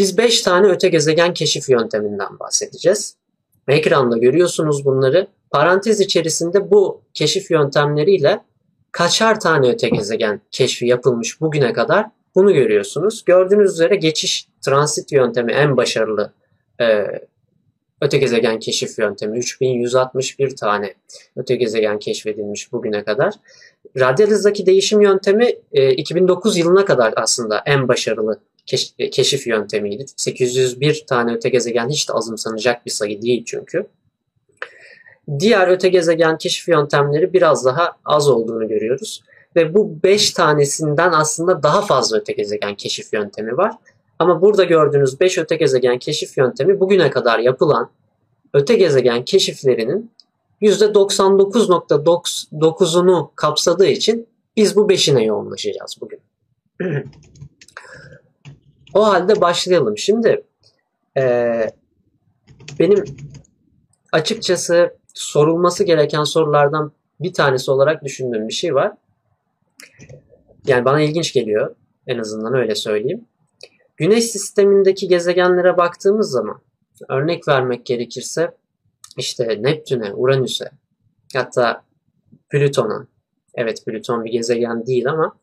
Biz 5 tane öte gezegen keşif yönteminden bahsedeceğiz. Ekranda görüyorsunuz bunları. Parantez içerisinde bu keşif yöntemleriyle kaçar tane öte gezegen keşfi yapılmış bugüne kadar bunu görüyorsunuz. Gördüğünüz üzere geçiş transit yöntemi en başarılı e, öte gezegen keşif yöntemi. 3161 tane öte gezegen keşfedilmiş bugüne kadar. Radyal hızdaki değişim yöntemi e, 2009 yılına kadar aslında en başarılı keş, keşif yöntemiydi. 801 tane öte gezegen hiç de azımsanacak bir sayı değil çünkü. Diğer öte gezegen keşif yöntemleri biraz daha az olduğunu görüyoruz. Ve bu 5 tanesinden aslında daha fazla öte gezegen keşif yöntemi var. Ama burada gördüğünüz 5 öte gezegen keşif yöntemi bugüne kadar yapılan öte gezegen keşiflerinin %99.9'unu kapsadığı için biz bu 5'ine yoğunlaşacağız bugün. o halde başlayalım. Şimdi e, benim açıkçası sorulması gereken sorulardan bir tanesi olarak düşündüğüm bir şey var. Yani bana ilginç geliyor. En azından öyle söyleyeyim. Güneş sistemindeki gezegenlere baktığımız zaman örnek vermek gerekirse işte Neptün'e, Uranüs'e hatta Plüton'a evet Plüton bir gezegen değil ama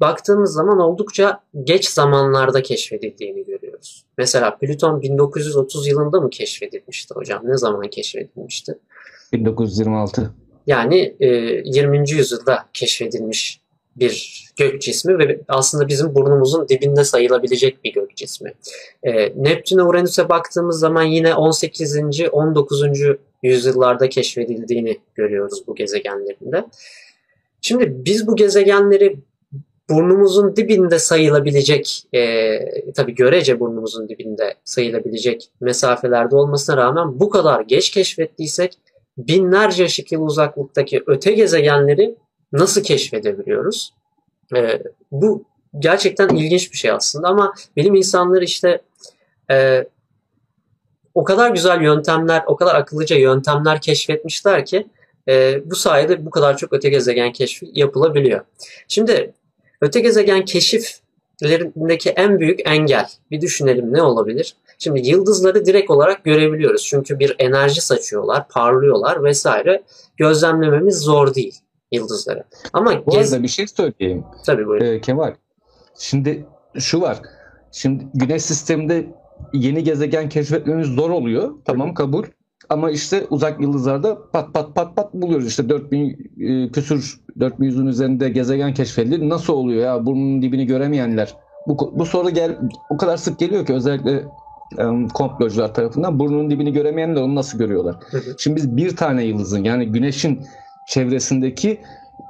baktığımız zaman oldukça geç zamanlarda keşfedildiğini görüyoruz. Mesela Plüton 1930 yılında mı keşfedilmişti hocam? Ne zaman keşfedilmişti? 1926. Yani e, 20. yüzyılda keşfedilmiş bir gök cismi ve aslında bizim burnumuzun dibinde sayılabilecek bir gök cismi. E, Neptün'e Uranüs'e baktığımız zaman yine 18. 19. yüzyıllarda keşfedildiğini görüyoruz bu gezegenlerinde. Şimdi biz bu gezegenleri burnumuzun dibinde sayılabilecek, e, tabii görece burnumuzun dibinde sayılabilecek mesafelerde olmasına rağmen bu kadar geç keşfettiysek binlerce ışık yılı uzaklıktaki öte gezegenleri nasıl keşfedebiliyoruz? E, bu gerçekten ilginç bir şey aslında ama bilim insanları işte e, o kadar güzel yöntemler, o kadar akıllıca yöntemler keşfetmişler ki e, bu sayede bu kadar çok öte gezegen keşfi yapılabiliyor. Şimdi öte gezegen keşiflerindeki en büyük engel bir düşünelim ne olabilir? Şimdi yıldızları direkt olarak görebiliyoruz. Çünkü bir enerji saçıyorlar, parlıyorlar vesaire. Gözlemlememiz zor değil yıldızları. Ama Bu gez... arada bir şey söyleyeyim. Tabii buyurun. Ee, Kemal. Şimdi şu var. Şimdi güneş sisteminde yeni gezegen keşfetmemiz zor oluyor. Tamam kabul. Ama işte uzak yıldızlarda pat pat pat pat buluyoruz. İşte 4000 e, küsür 4100'ün üzerinde gezegen keşfedildi. Nasıl oluyor ya? Burnun dibini göremeyenler. Bu, bu soru gel o kadar sık geliyor ki özellikle um, komplocular tarafından burnunun dibini göremeyenler onu nasıl görüyorlar? Şimdi biz bir tane yıldızın yani güneşin çevresindeki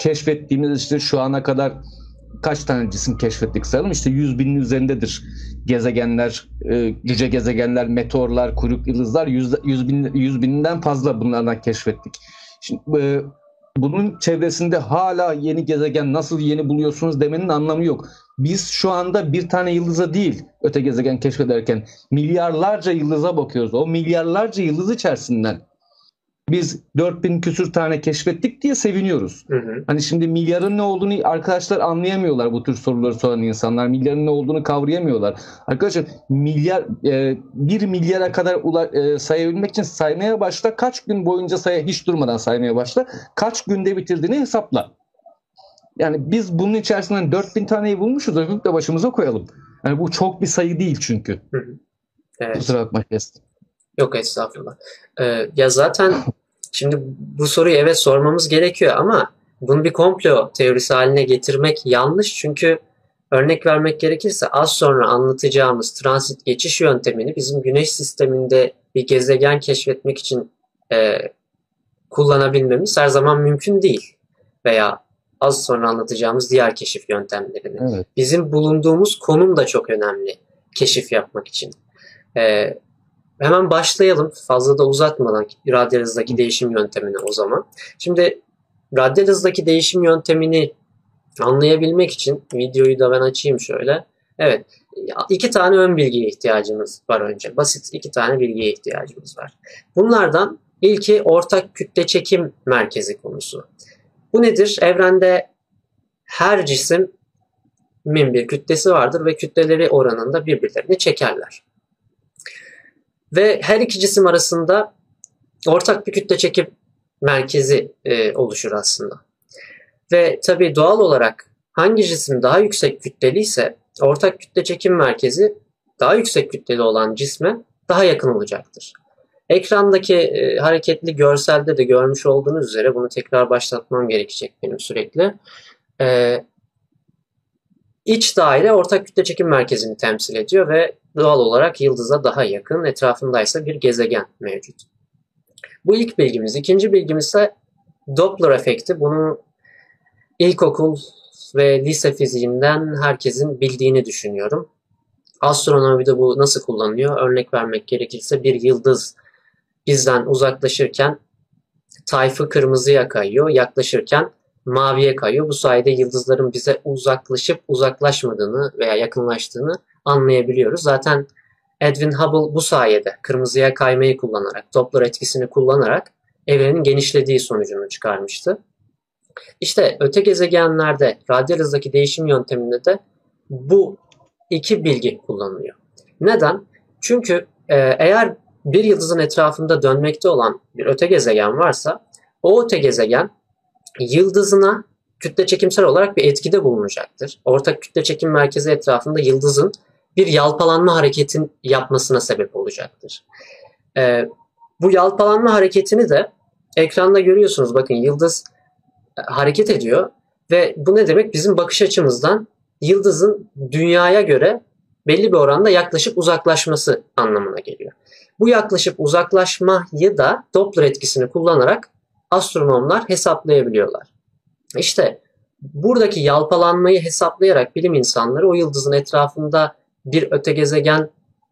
keşfettiğimiz işte şu ana kadar kaç tane cisim keşfettik sayalım işte 100 binin üzerindedir gezegenler, e, cüce gezegenler, meteorlar, kuyruk yıldızlar 100, 100, bin, 100 binden fazla bunlardan keşfettik. Şimdi e, bunun çevresinde hala yeni gezegen nasıl yeni buluyorsunuz demenin anlamı yok. Biz şu anda bir tane yıldıza değil öte gezegen keşfederken milyarlarca yıldıza bakıyoruz. O milyarlarca yıldız içerisinden biz 4000 küsür tane keşfettik diye seviniyoruz. Hı hı. Hani şimdi milyarın ne olduğunu arkadaşlar anlayamıyorlar bu tür soruları soran insanlar. Milyarın ne olduğunu kavrayamıyorlar. Arkadaşlar milyar e, 1 milyara kadar e, sayabilmek için saymaya başla. Kaç gün boyunca say hiç durmadan saymaya başla. Kaç günde bitirdiğini hesapla. Yani biz bunun içerisinden 4000 taneyi bulmuşuz. Öpüp de başımıza koyalım. Yani bu çok bir sayı değil çünkü. Hı hı. Evet. Kusura bakma Kes. Yok estağfurullah. Ee, ya zaten şimdi bu soruyu evet sormamız gerekiyor ama bunu bir komplo teorisi haline getirmek yanlış çünkü örnek vermek gerekirse az sonra anlatacağımız transit geçiş yöntemini bizim güneş sisteminde bir gezegen keşfetmek için e, kullanabilmemiz her zaman mümkün değil. Veya az sonra anlatacağımız diğer keşif yöntemlerini. Evet. Bizim bulunduğumuz konum da çok önemli keşif yapmak için. E, Hemen başlayalım fazla da uzatmadan radyal hızdaki değişim yöntemine o zaman. Şimdi radyal hızdaki değişim yöntemini anlayabilmek için videoyu da ben açayım şöyle. Evet iki tane ön bilgiye ihtiyacımız var önce. Basit iki tane bilgiye ihtiyacımız var. Bunlardan ilki ortak kütle çekim merkezi konusu. Bu nedir? Evrende her cisim bir kütlesi vardır ve kütleleri oranında birbirlerini çekerler. Ve her iki cisim arasında ortak bir kütle çekim merkezi e, oluşur aslında. Ve tabi doğal olarak hangi cisim daha yüksek kütleli ise ortak kütle çekim merkezi daha yüksek kütleli olan cisme daha yakın olacaktır. Ekrandaki e, hareketli görselde de görmüş olduğunuz üzere bunu tekrar başlatmam gerekecek benim sürekli. E, iç daire ortak kütle çekim merkezini temsil ediyor ve doğal olarak yıldıza daha yakın etrafındaysa bir gezegen mevcut. Bu ilk bilgimiz. İkinci bilgimiz ise Doppler efekti. Bunu ilkokul ve lise fiziğinden herkesin bildiğini düşünüyorum. Astronomide bu nasıl kullanılıyor? Örnek vermek gerekirse bir yıldız bizden uzaklaşırken tayfı kırmızıya kayıyor, yaklaşırken maviye kayıyor. Bu sayede yıldızların bize uzaklaşıp uzaklaşmadığını veya yakınlaştığını anlayabiliyoruz. Zaten Edwin Hubble bu sayede kırmızıya kaymayı kullanarak, Doppler etkisini kullanarak evrenin genişlediği sonucunu çıkarmıştı. İşte öte gezegenlerde radyal hızdaki değişim yönteminde de bu iki bilgi kullanılıyor. Neden? Çünkü e, eğer bir yıldızın etrafında dönmekte olan bir öte gezegen varsa o öte gezegen yıldızına kütle çekimsel olarak bir etkide bulunacaktır. Ortak kütle çekim merkezi etrafında yıldızın bir yalpalanma hareketin yapmasına sebep olacaktır. Ee, bu yalpalanma hareketini de ekranda görüyorsunuz. Bakın yıldız e, hareket ediyor ve bu ne demek? Bizim bakış açımızdan yıldızın dünyaya göre belli bir oranda yaklaşıp uzaklaşması anlamına geliyor. Bu yaklaşıp uzaklaşmayı da Doppler etkisini kullanarak astronomlar hesaplayabiliyorlar. İşte buradaki yalpalanmayı hesaplayarak bilim insanları o yıldızın etrafında bir öte gezegen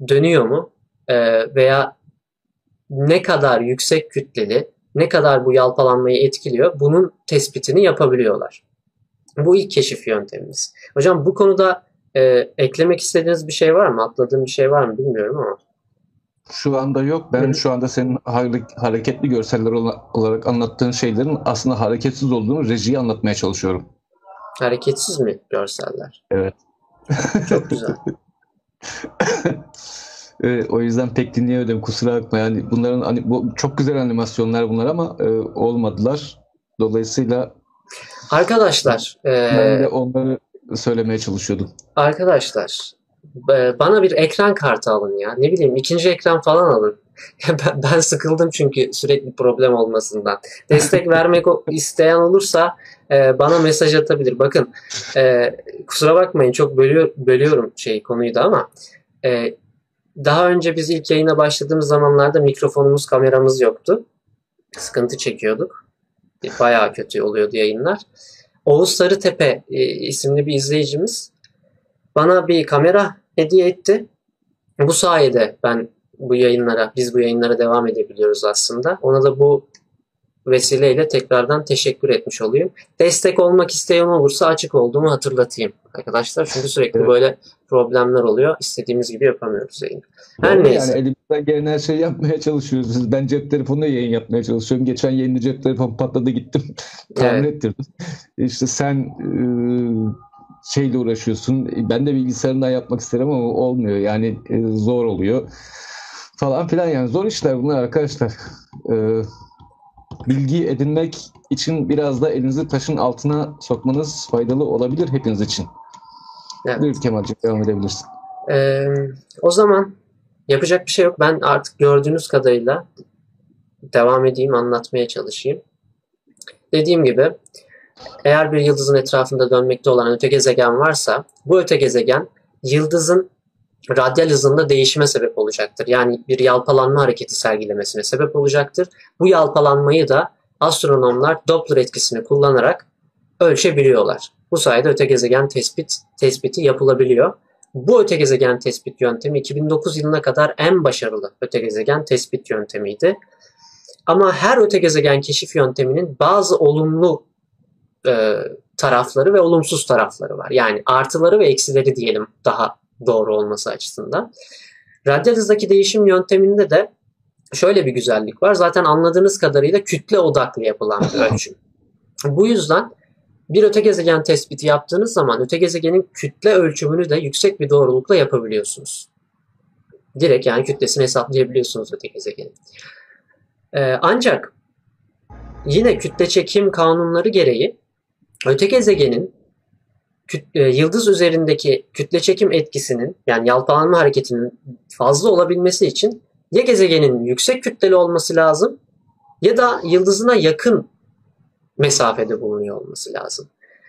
dönüyor mu ee, veya ne kadar yüksek kütleli, ne kadar bu yalpalanmayı etkiliyor bunun tespitini yapabiliyorlar. Bu ilk keşif yöntemimiz. Hocam bu konuda e, eklemek istediğiniz bir şey var mı? Atladığım bir şey var mı bilmiyorum ama. Şu anda yok. Ben şu anda senin hareketli görseller olarak anlattığın şeylerin aslında hareketsiz olduğunu rejiyi anlatmaya çalışıyorum. Hareketsiz mi görseller? Evet. Çok güzel. e, o yüzden pek dinleyemedim kusura bakma. Yani bunların hani bu çok güzel animasyonlar bunlar ama e, olmadılar. Dolayısıyla Arkadaşlar, e, ben de onları söylemeye çalışıyordum. Arkadaşlar, bana bir ekran kartı alın ya. Ne bileyim ikinci ekran falan alın. ben, ben sıkıldım çünkü sürekli problem olmasından. Destek vermek isteyen olursa e, bana mesaj atabilir. Bakın e, kusura bakmayın çok bölüyor, bölüyorum şey konuyu da ama e, daha önce biz ilk yayına başladığımız zamanlarda mikrofonumuz, kameramız yoktu. Sıkıntı çekiyorduk. Bayağı kötü oluyordu yayınlar. Oğuz Sarıtepe e, isimli bir izleyicimiz bana bir kamera hediye etti. Bu sayede ben bu yayınlara, biz bu yayınlara devam edebiliyoruz aslında. Ona da bu vesileyle tekrardan teşekkür etmiş olayım. Destek olmak isteyen olursa açık olduğumu hatırlatayım arkadaşlar. Çünkü sürekli evet. böyle problemler oluyor. İstediğimiz gibi yapamıyoruz yayını. Her yani neyse. Yani elimizden gelen her şeyi yapmaya çalışıyoruz. Ben cep telefonuyla yayın yapmaya çalışıyorum. Geçen yayında cep telefon patladı gittim. Tamir evet. ettirdim. İşte sen ıı, şeyle uğraşıyorsun. Ben de bilgisayarından yapmak isterim ama olmuyor. Yani e, zor oluyor. Falan filan yani zor işler bunlar arkadaşlar. Ee, bilgi edinmek için biraz da elinizi taşın altına sokmanız faydalı olabilir hepiniz için. Evet. Buyur Kemal'cim devam edebilirsin. Ee, o zaman yapacak bir şey yok. Ben artık gördüğünüz kadarıyla devam edeyim, anlatmaya çalışayım. Dediğim gibi eğer bir yıldızın etrafında dönmekte olan öte gezegen varsa bu öte gezegen yıldızın radyal hızında değişime sebep olacaktır. Yani bir yalpalanma hareketi sergilemesine sebep olacaktır. Bu yalpalanmayı da astronomlar Doppler etkisini kullanarak ölçebiliyorlar. Bu sayede öte gezegen tespit tespiti yapılabiliyor. Bu öte gezegen tespit yöntemi 2009 yılına kadar en başarılı öte gezegen tespit yöntemiydi. Ama her öte gezegen keşif yönteminin bazı olumlu e, tarafları ve olumsuz tarafları var. Yani artıları ve eksileri diyelim daha doğru olması açısından. Radyal hızdaki değişim yönteminde de şöyle bir güzellik var. Zaten anladığınız kadarıyla kütle odaklı yapılan bir ölçüm. Bu yüzden bir öte gezegen tespiti yaptığınız zaman öte gezegenin kütle ölçümünü de yüksek bir doğrulukla yapabiliyorsunuz. Direkt yani kütlesini hesaplayabiliyorsunuz öte gezegenin. Ee, ancak yine kütle çekim kanunları gereği öte gezegenin e, yıldız üzerindeki kütle çekim etkisinin yani yalpalanma hareketinin fazla olabilmesi için ya gezegenin yüksek kütleli olması lazım ya da yıldızına yakın mesafede bulunuyor olması lazım.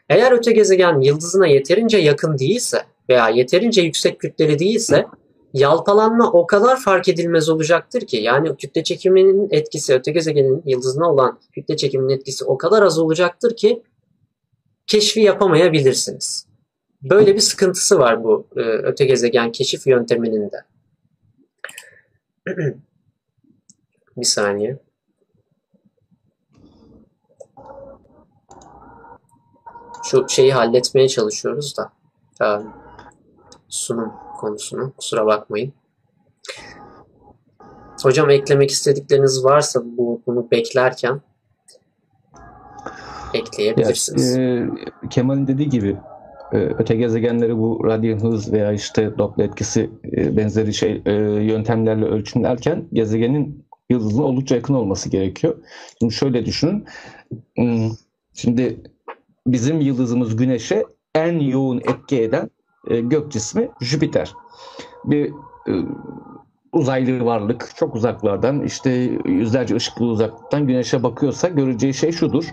Eğer öte gezegen yıldızına yeterince yakın değilse veya yeterince yüksek kütleli değilse yalpalanma o kadar fark edilmez olacaktır ki yani kütle çekiminin etkisi öte gezegenin yıldızına olan kütle çekiminin etkisi o kadar az olacaktır ki keşfi yapamayabilirsiniz. Böyle bir sıkıntısı var bu e, öte gezegen keşif yönteminin de. bir saniye. Şu şeyi halletmeye çalışıyoruz da. E, sunum konusunu. Kusura bakmayın. Hocam eklemek istedikleriniz varsa bu bunu beklerken ekleyebilirsiniz. Ya, e, Kemal'in dediği gibi e, öte gezegenleri bu radyo hız veya işte Doppler etkisi e, benzeri şey e, yöntemlerle ölçümlerken gezegenin yıldızına oldukça yakın olması gerekiyor. Şimdi şöyle düşünün. Hmm, şimdi bizim yıldızımız Güneş'e en yoğun etki eden gök cismi Jüpiter. Bir uzaylı varlık çok uzaklardan işte yüzlerce ışık yılı uzaklıktan Güneş'e bakıyorsa göreceği şey şudur.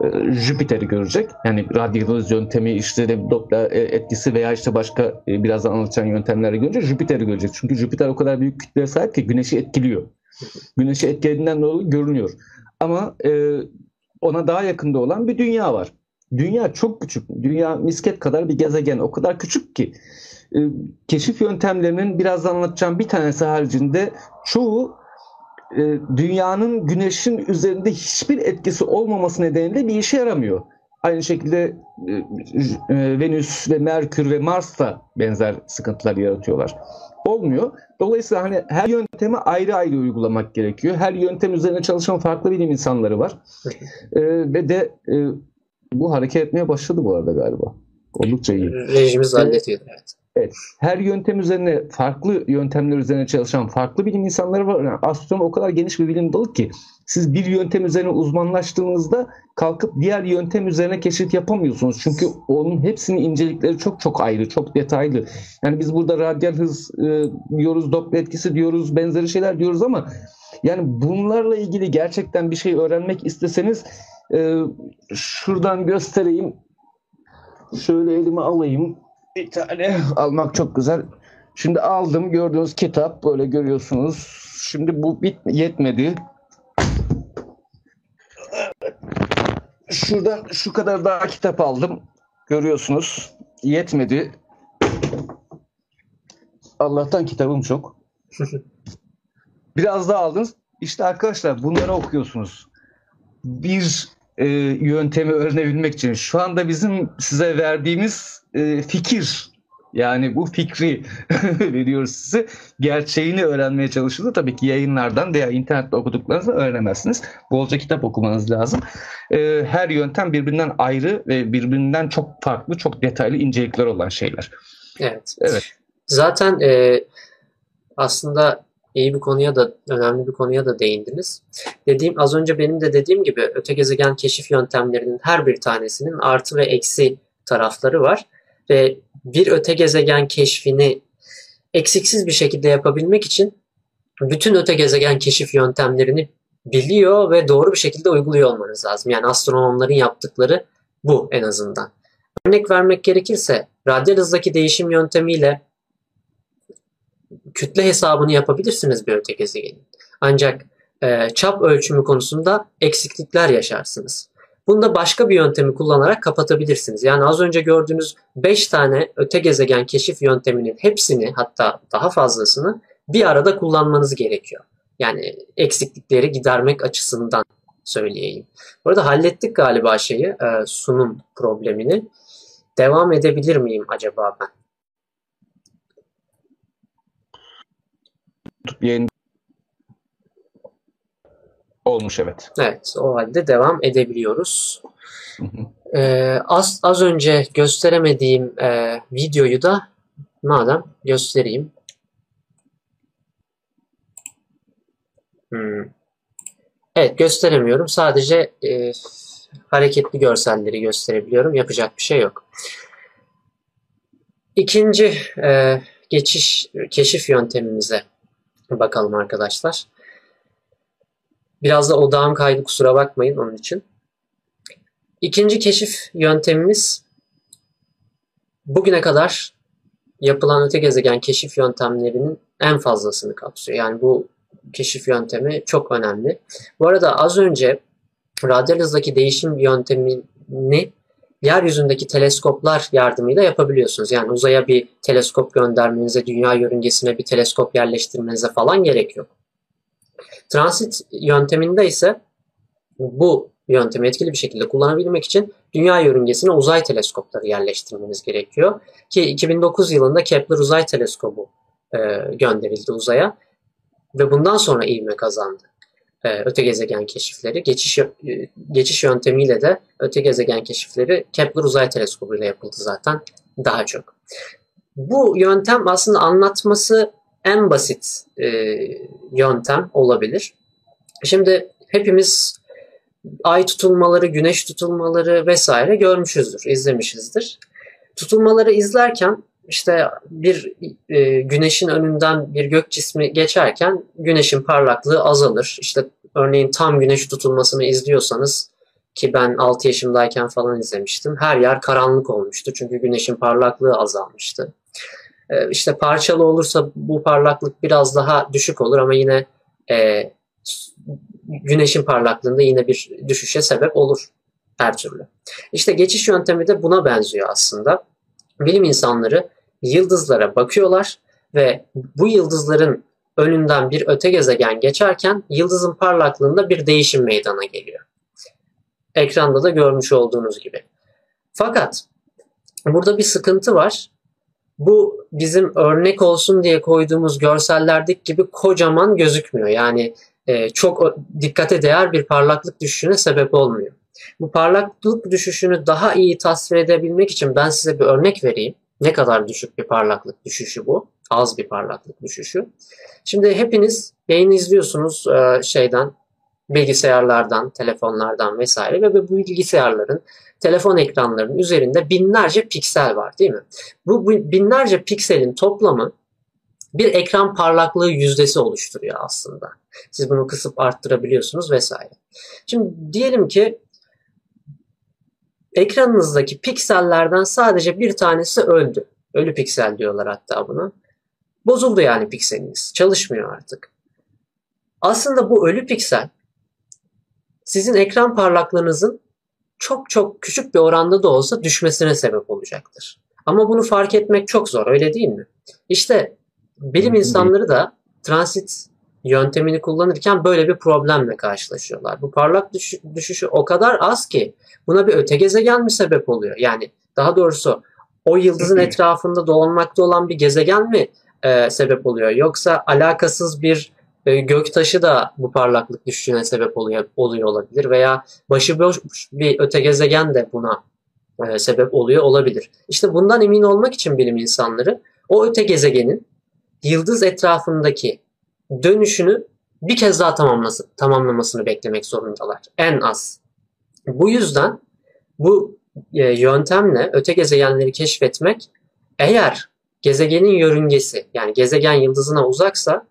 E, Jüpiter'i görecek. Yani radyalız yöntemi işte Doppler etkisi veya işte başka e, birazdan anlatacağım yöntemleri görünce Jüpiter'i görecek. Çünkü Jüpiter o kadar büyük kütleye sahip ki Güneş'i etkiliyor. Güneş'i etkilediğinden dolayı görünüyor. Ama e, ona daha yakında olan bir dünya var. Dünya çok küçük. Dünya misket kadar bir gezegen. O kadar küçük ki e, keşif yöntemlerinin birazdan anlatacağım bir tanesi haricinde çoğu e, dünyanın güneşin üzerinde hiçbir etkisi olmaması nedeniyle bir işe yaramıyor. Aynı şekilde e, e, Venüs ve Merkür ve Mars da benzer sıkıntılar yaratıyorlar. Olmuyor. Dolayısıyla hani her yöntemi ayrı ayrı uygulamak gerekiyor. Her yöntem üzerine çalışan farklı bilim insanları var. e, ve de e, bu hareket etmeye başladı bu arada galiba. Oldukça iyi. Rejimiz hallediyor. Evet. Evet. Her yöntem üzerine farklı yöntemler üzerine çalışan farklı bilim insanları var. Yani astronomi o kadar geniş bir bilim dalı ki siz bir yöntem üzerine uzmanlaştığınızda kalkıp diğer yöntem üzerine keşif yapamıyorsunuz. Çünkü onun hepsinin incelikleri çok çok ayrı, çok detaylı. Yani biz burada radyal hız e, diyoruz, Doppler etkisi diyoruz, benzeri şeyler diyoruz ama yani bunlarla ilgili gerçekten bir şey öğrenmek isteseniz e, şuradan göstereyim. Şöyle elime alayım bir tane almak çok güzel. Şimdi aldım gördüğünüz kitap böyle görüyorsunuz. Şimdi bu bit yetmedi. Şuradan şu kadar daha kitap aldım. Görüyorsunuz. Yetmedi. Allah'tan kitabım çok. Biraz daha aldınız. İşte arkadaşlar bunları okuyorsunuz. Bir e, yöntemi öğrenebilmek için şu anda bizim size verdiğimiz e, fikir yani bu fikri veriyoruz size. Gerçeğini öğrenmeye çalışıldı. Tabii ki yayınlardan veya internette okuduklarınızı öğrenemezsiniz. Bolca kitap okumanız lazım. E, her yöntem birbirinden ayrı ve birbirinden çok farklı, çok detaylı incelikler olan şeyler. Evet. Evet. Zaten e, aslında iyi bir konuya da önemli bir konuya da değindiniz. Dediğim az önce benim de dediğim gibi öte gezegen keşif yöntemlerinin her bir tanesinin artı ve eksi tarafları var ve bir öte gezegen keşfini eksiksiz bir şekilde yapabilmek için bütün öte gezegen keşif yöntemlerini biliyor ve doğru bir şekilde uyguluyor olmanız lazım. Yani astronomların yaptıkları bu en azından. Örnek vermek gerekirse radyal hızdaki değişim yöntemiyle kütle hesabını yapabilirsiniz bir öte gezegenin. Ancak e, çap ölçümü konusunda eksiklikler yaşarsınız. Bunu da başka bir yöntemi kullanarak kapatabilirsiniz. Yani az önce gördüğünüz 5 tane öte gezegen keşif yönteminin hepsini hatta daha fazlasını bir arada kullanmanız gerekiyor. Yani eksiklikleri gidermek açısından söyleyeyim. Burada hallettik galiba şeyi, e, sunum problemini. Devam edebilir miyim acaba ben? Yayın Olmuş evet. Evet o halde devam edebiliyoruz. Ee, az, az önce gösteremediğim e, videoyu da madem göstereyim. Hmm. Evet gösteremiyorum. Sadece e, hareketli görselleri gösterebiliyorum. Yapacak bir şey yok. İkinci e, geçiş keşif yöntemimize bakalım arkadaşlar. Biraz da odağım kaydı kusura bakmayın onun için. İkinci keşif yöntemimiz bugüne kadar yapılan öte gezegen keşif yöntemlerinin en fazlasını kapsıyor. Yani bu keşif yöntemi çok önemli. Bu arada az önce radyal hızdaki değişim yöntemini yeryüzündeki teleskoplar yardımıyla yapabiliyorsunuz. Yani uzaya bir teleskop göndermenize, dünya yörüngesine bir teleskop yerleştirmenize falan gerek yok. Transit yönteminde ise bu yöntemi etkili bir şekilde kullanabilmek için dünya yörüngesine uzay teleskopları yerleştirmeniz gerekiyor. Ki 2009 yılında Kepler Uzay Teleskobu e, gönderildi uzaya ve bundan sonra ivme kazandı. E, öte gezegen keşifleri. Geçiş, e, geçiş yöntemiyle de öte gezegen keşifleri Kepler Uzay Teleskobu ile yapıldı zaten daha çok. Bu yöntem aslında anlatması en basit e, yöntem olabilir. Şimdi hepimiz ay tutulmaları, güneş tutulmaları vesaire görmüşüzdür, izlemişizdir. Tutulmaları izlerken işte bir e, güneşin önünden bir gök cismi geçerken güneşin parlaklığı azalır. İşte örneğin tam güneş tutulmasını izliyorsanız ki ben 6 yaşımdayken falan izlemiştim. Her yer karanlık olmuştu çünkü güneşin parlaklığı azalmıştı. E, işte parçalı olursa bu parlaklık biraz daha düşük olur ama yine e, güneşin parlaklığında yine bir düşüşe sebep olur her türlü. İşte geçiş yöntemi de buna benziyor aslında. Bilim insanları yıldızlara bakıyorlar ve bu yıldızların önünden bir öte gezegen geçerken yıldızın parlaklığında bir değişim meydana geliyor. Ekranda da görmüş olduğunuz gibi. Fakat burada bir sıkıntı var. Bu bizim örnek olsun diye koyduğumuz görsellerdeki gibi kocaman gözükmüyor. Yani e, çok dikkate değer bir parlaklık düşüşüne sebep olmuyor. Bu parlaklık düşüşünü daha iyi tasvir edebilmek için ben size bir örnek vereyim. Ne kadar düşük bir parlaklık düşüşü bu? Az bir parlaklık düşüşü. Şimdi hepiniz yayın izliyorsunuz e, şeyden, bilgisayarlardan, telefonlardan vesaire ve bu bilgisayarların, telefon ekranlarının üzerinde binlerce piksel var değil mi? Bu, bu binlerce pikselin toplamı bir ekran parlaklığı yüzdesi oluşturuyor aslında. Siz bunu kısıp arttırabiliyorsunuz vesaire. Şimdi diyelim ki ekranınızdaki piksellerden sadece bir tanesi öldü. Ölü piksel diyorlar hatta buna. Bozuldu yani pikseliniz. Çalışmıyor artık. Aslında bu ölü piksel sizin ekran parlaklığınızın çok çok küçük bir oranda da olsa düşmesine sebep olacaktır. Ama bunu fark etmek çok zor öyle değil mi? İşte bilim insanları da transit yöntemini kullanırken böyle bir problemle karşılaşıyorlar. Bu parlak düş- düşüşü o kadar az ki buna bir öte gezegen mi sebep oluyor? Yani daha doğrusu o yıldızın etrafında dolanmakta olan bir gezegen mi e, sebep oluyor? Yoksa alakasız bir e, göktaşı da bu parlaklık düşüşüne sebep oluyor, oluyor olabilir veya başıboş bir öte gezegen de buna e, sebep oluyor olabilir. İşte bundan emin olmak için bilim insanları o öte gezegenin yıldız etrafındaki dönüşünü bir kez daha tamamlasın, tamamlamasını beklemek zorundalar. En az. Bu yüzden bu e, yöntemle öte gezegenleri keşfetmek eğer gezegenin yörüngesi yani gezegen yıldızına uzaksa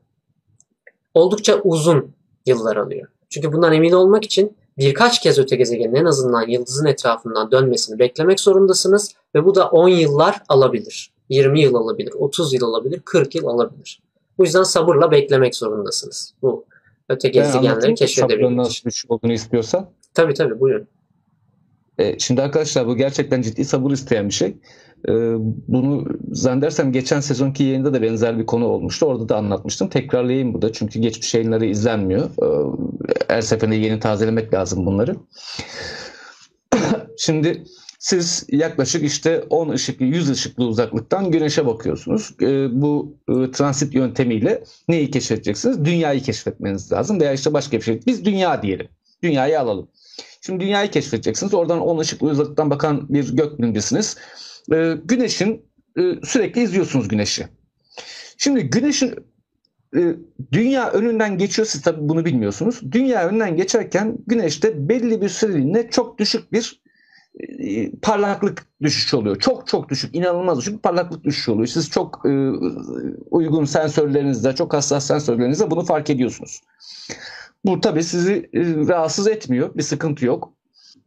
oldukça uzun yıllar alıyor. Çünkü bundan emin olmak için birkaç kez öte gezegenin en azından yıldızın etrafından dönmesini beklemek zorundasınız ve bu da 10 yıllar alabilir. 20 yıl alabilir, 30 yıl alabilir, 40 yıl alabilir. Bu yüzden sabırla beklemek zorundasınız. Bu öte gezegenleri keşfedebilmek için. nasıl bir olduğunu istiyorsan. Tabii tabii buyurun. E, şimdi arkadaşlar bu gerçekten ciddi sabır isteyen bir şey. E, bunu zannedersem geçen sezonki yayında da benzer bir konu olmuştu. Orada da anlatmıştım. Tekrarlayayım burada çünkü geçmiş yayınları izlenmiyor. E, her seferinde yeni tazelemek lazım bunları. şimdi Siz yaklaşık işte 10 ışıklı 100 ışıklı uzaklıktan güneşe bakıyorsunuz. E, bu e, transit yöntemiyle neyi keşfedeceksiniz? Dünyayı keşfetmeniz lazım veya işte başka bir şey. Biz dünya diyelim. Dünyayı alalım. Şimdi dünyayı keşfedeceksiniz. Oradan 10 ışıklı uzaklıktan bakan bir gök bilimcisiniz. E, güneşin sürekli izliyorsunuz güneşi. Şimdi güneşin e, dünya önünden geçiyor siz tabii bunu bilmiyorsunuz. Dünya önünden geçerken güneşte belli bir süreliğine çok düşük bir parlaklık düşüşü oluyor. Çok çok düşük, inanılmaz düşük bir parlaklık düşüşü oluyor. Siz çok e, uygun sensörlerinizde, çok hassas sensörlerinizde bunu fark ediyorsunuz. Bu tabii sizi e, rahatsız etmiyor, bir sıkıntı yok.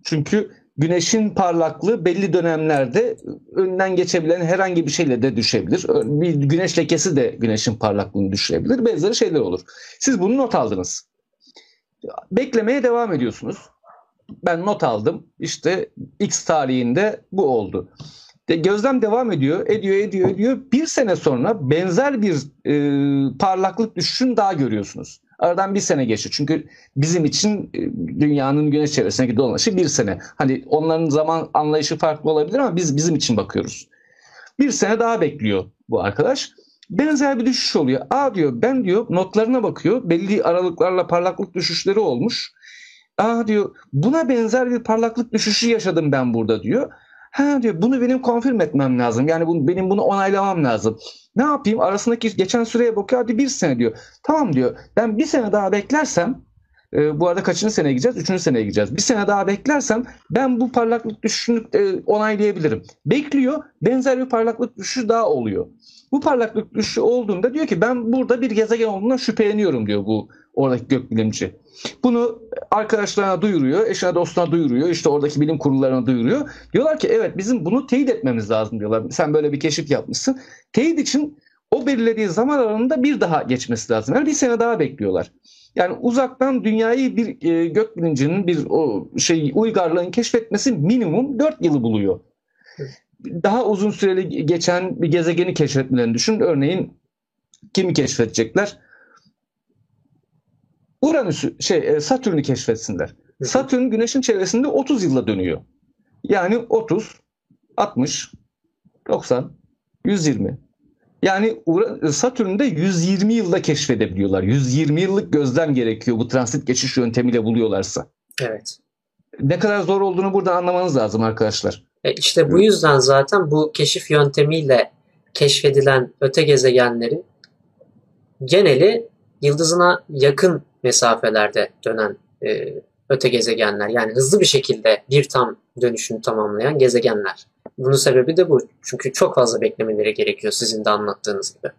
Çünkü güneşin parlaklığı belli dönemlerde önünden geçebilen herhangi bir şeyle de düşebilir. Bir güneş lekesi de güneşin parlaklığını düşürebilir. Benzeri şeyler olur. Siz bunu not aldınız. Beklemeye devam ediyorsunuz. Ben not aldım. İşte X tarihinde bu oldu. De gözlem devam ediyor, ediyor, ediyor, ediyor. Bir sene sonra benzer bir e, parlaklık düşüşünü daha görüyorsunuz. Aradan bir sene geçiyor. Çünkü bizim için e, dünyanın güneş çevresindeki dolanışı bir sene. Hani onların zaman anlayışı farklı olabilir ama biz bizim için bakıyoruz. Bir sene daha bekliyor bu arkadaş. Benzer bir düşüş oluyor. Aa diyor ben diyor notlarına bakıyor. Belli aralıklarla parlaklık düşüşleri olmuş. Aa diyor buna benzer bir parlaklık düşüşü yaşadım ben burada diyor. Ha diyor bunu benim konfirm etmem lazım. Yani bunu, benim bunu onaylamam lazım. Ne yapayım? Arasındaki geçen süreye bakıyor. Hadi bir sene diyor. Tamam diyor. Ben bir sene daha beklersem e, bu arada kaçıncı seneye gideceğiz? Üçüncü seneye gideceğiz. Bir sene daha beklersem ben bu parlaklık düşüşünü e, onaylayabilirim. Bekliyor. Benzer bir parlaklık düşüşü daha oluyor. Bu parlaklık düşüşü olduğunda diyor ki ben burada bir gezegen olduğundan şüpheleniyorum diyor bu oradaki gökbilimci. Bunu arkadaşlarına duyuruyor, eşine dostuna duyuruyor, işte oradaki bilim kurullarına duyuruyor. Diyorlar ki evet bizim bunu teyit etmemiz lazım diyorlar. Sen böyle bir keşif yapmışsın. Teyit için o belirlediği zaman aralığında bir daha geçmesi lazım. Yani bir sene daha bekliyorlar. Yani uzaktan dünyayı bir e, gökbilincinin bir o şey uygarlığın keşfetmesi minimum 4 yılı buluyor. Daha uzun süreli geçen bir gezegeni keşfetmelerini düşün. Örneğin kimi keşfedecekler? Uranüs'ü şey e, Satürn'ü keşfetsinler. Satürn güneşin çevresinde 30 yılla dönüyor. Yani 30, 60, 90, 120. Yani Satürn'de 120 yılda keşfedebiliyorlar. 120 yıllık gözlem gerekiyor bu transit geçiş yöntemiyle buluyorlarsa. Evet. Ne kadar zor olduğunu burada anlamanız lazım arkadaşlar. E işte bu yüzden zaten bu keşif yöntemiyle keşfedilen öte gezegenlerin geneli yıldızına yakın mesafelerde dönen e, öte gezegenler. Yani hızlı bir şekilde bir tam dönüşünü tamamlayan gezegenler. Bunun sebebi de bu. Çünkü çok fazla beklemeleri gerekiyor sizin de anlattığınız gibi.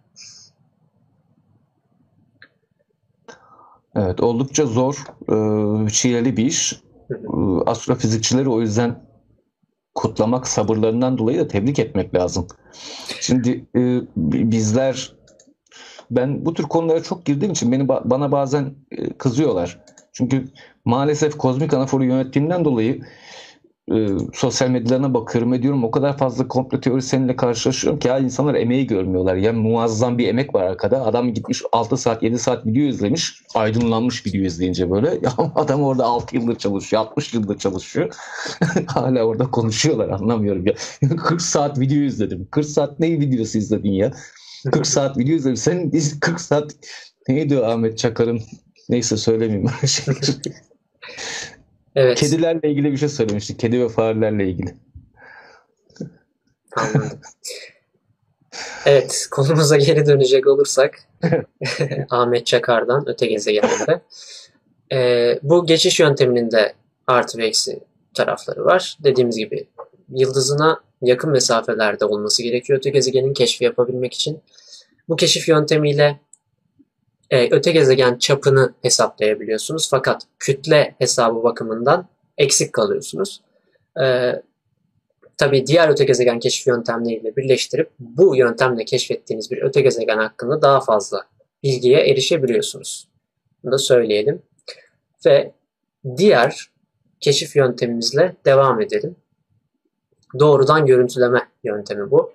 Evet oldukça zor, e, çileli bir iş. E, astrofizikçileri o yüzden kutlamak, sabırlarından dolayı da tebrik etmek lazım. Şimdi e, bizler ben bu tür konulara çok girdiğim için beni bana bazen e, kızıyorlar. Çünkü maalesef kozmik anaforu yönettiğimden dolayı e, sosyal medyalarına bakıyorum ve diyorum o kadar fazla komplo teoriseninle karşılaşıyorum ki ya insanlar emeği görmüyorlar. Yani muazzam bir emek var arkada. Adam gitmiş 6 saat 7 saat video izlemiş. Aydınlanmış video izleyince böyle. Ya adam orada 6 yıldır çalışıyor. 60 yıldır çalışıyor. Hala orada konuşuyorlar anlamıyorum ya. 40 saat video izledim. 40 saat ne videosu izledin ya? 40 saat video izledim. Sen 40 saat neydi Ahmet Çakar'ın neyse söylemeyeyim. evet. Kedilerle ilgili bir şey söylemiştik. Kedi ve farelerle ilgili. Anladım. Evet, konumuza geri dönecek olursak Ahmet Çakar'dan öte gezegeninde. Ee, bu geçiş yönteminin de artı ve eksi tarafları var. Dediğimiz gibi yıldızına yakın mesafelerde olması gerekiyor öte gezegenin keşfi yapabilmek için. Bu keşif yöntemiyle e, öte gezegen çapını hesaplayabiliyorsunuz. Fakat kütle hesabı bakımından eksik kalıyorsunuz. E, tabii diğer öte gezegen keşif yöntemleriyle birleştirip bu yöntemle keşfettiğiniz bir öte gezegen hakkında daha fazla bilgiye erişebiliyorsunuz. Bunu da söyleyelim. Ve diğer keşif yöntemimizle devam edelim. Doğrudan görüntüleme yöntemi bu.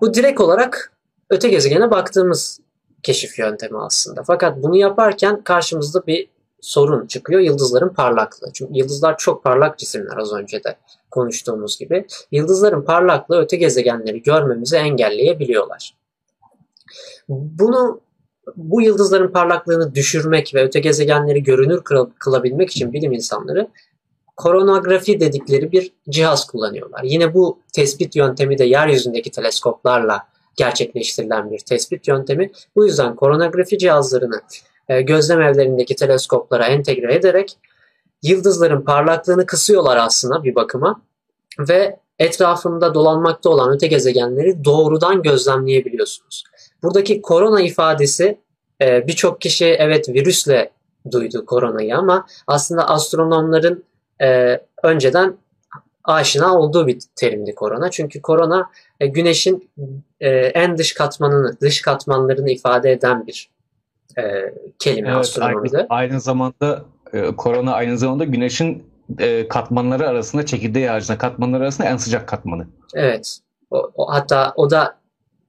Bu direkt olarak öte gezegene baktığımız keşif yöntemi aslında. Fakat bunu yaparken karşımızda bir sorun çıkıyor. Yıldızların parlaklığı. Çünkü yıldızlar çok parlak cisimler az önce de konuştuğumuz gibi. Yıldızların parlaklığı öte gezegenleri görmemizi engelleyebiliyorlar. Bunu bu yıldızların parlaklığını düşürmek ve öte gezegenleri görünür kılabilmek için bilim insanları koronografi dedikleri bir cihaz kullanıyorlar. Yine bu tespit yöntemi de yeryüzündeki teleskoplarla gerçekleştirilen bir tespit yöntemi. Bu yüzden koronografi cihazlarını e, gözlem evlerindeki teleskoplara entegre ederek yıldızların parlaklığını kısıyorlar aslında bir bakıma ve etrafında dolanmakta olan öte gezegenleri doğrudan gözlemleyebiliyorsunuz. Buradaki korona ifadesi e, birçok kişi evet virüsle duydu koronayı ama aslında astronomların e, önceden aşina olduğu bir terimdi korona. Çünkü korona e, güneşin e, en dış katmanını, dış katmanlarını ifade eden bir e, kelime evet, astronomide. Aynı, aynı zamanda e, korona aynı zamanda güneşin e, katmanları arasında çekirdeği ağacına katmanları arasında en sıcak katmanı. Evet. O, o, hatta o da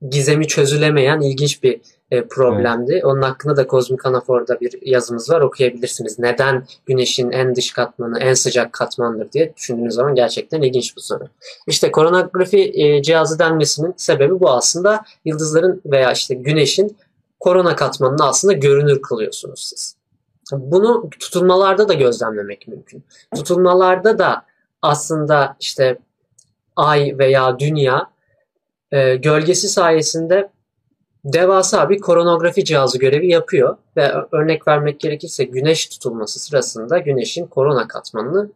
gizemi çözülemeyen ilginç bir e, problemdi. Evet. Onun hakkında da Kozmik Anafor'da bir yazımız var okuyabilirsiniz. Neden güneşin en dış katmanı en sıcak katmandır diye düşündüğünüz zaman gerçekten ilginç bir soru. İşte koronografi e, cihazı denmesinin sebebi bu aslında yıldızların veya işte güneşin korona katmanını aslında görünür kılıyorsunuz siz. Bunu tutulmalarda da gözlemlemek mümkün. Tutulmalarda da aslında işte ay veya dünya e, gölgesi sayesinde devasa bir koronografi cihazı görevi yapıyor ve örnek vermek gerekirse güneş tutulması sırasında güneşin korona katmanını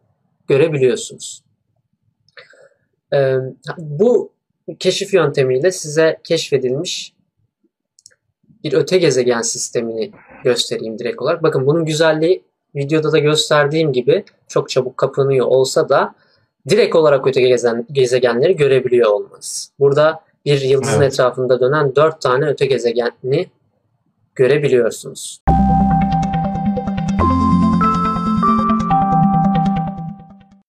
görebiliyorsunuz. Ee, bu keşif yöntemiyle size keşfedilmiş bir öte gezegen sistemini göstereyim direkt olarak. Bakın bunun güzelliği videoda da gösterdiğim gibi çok çabuk kapanıyor olsa da direkt olarak öte gezegenleri görebiliyor olmanız. Burada bir yıldızın evet. etrafında dönen dört tane öte gezegeni görebiliyorsunuz.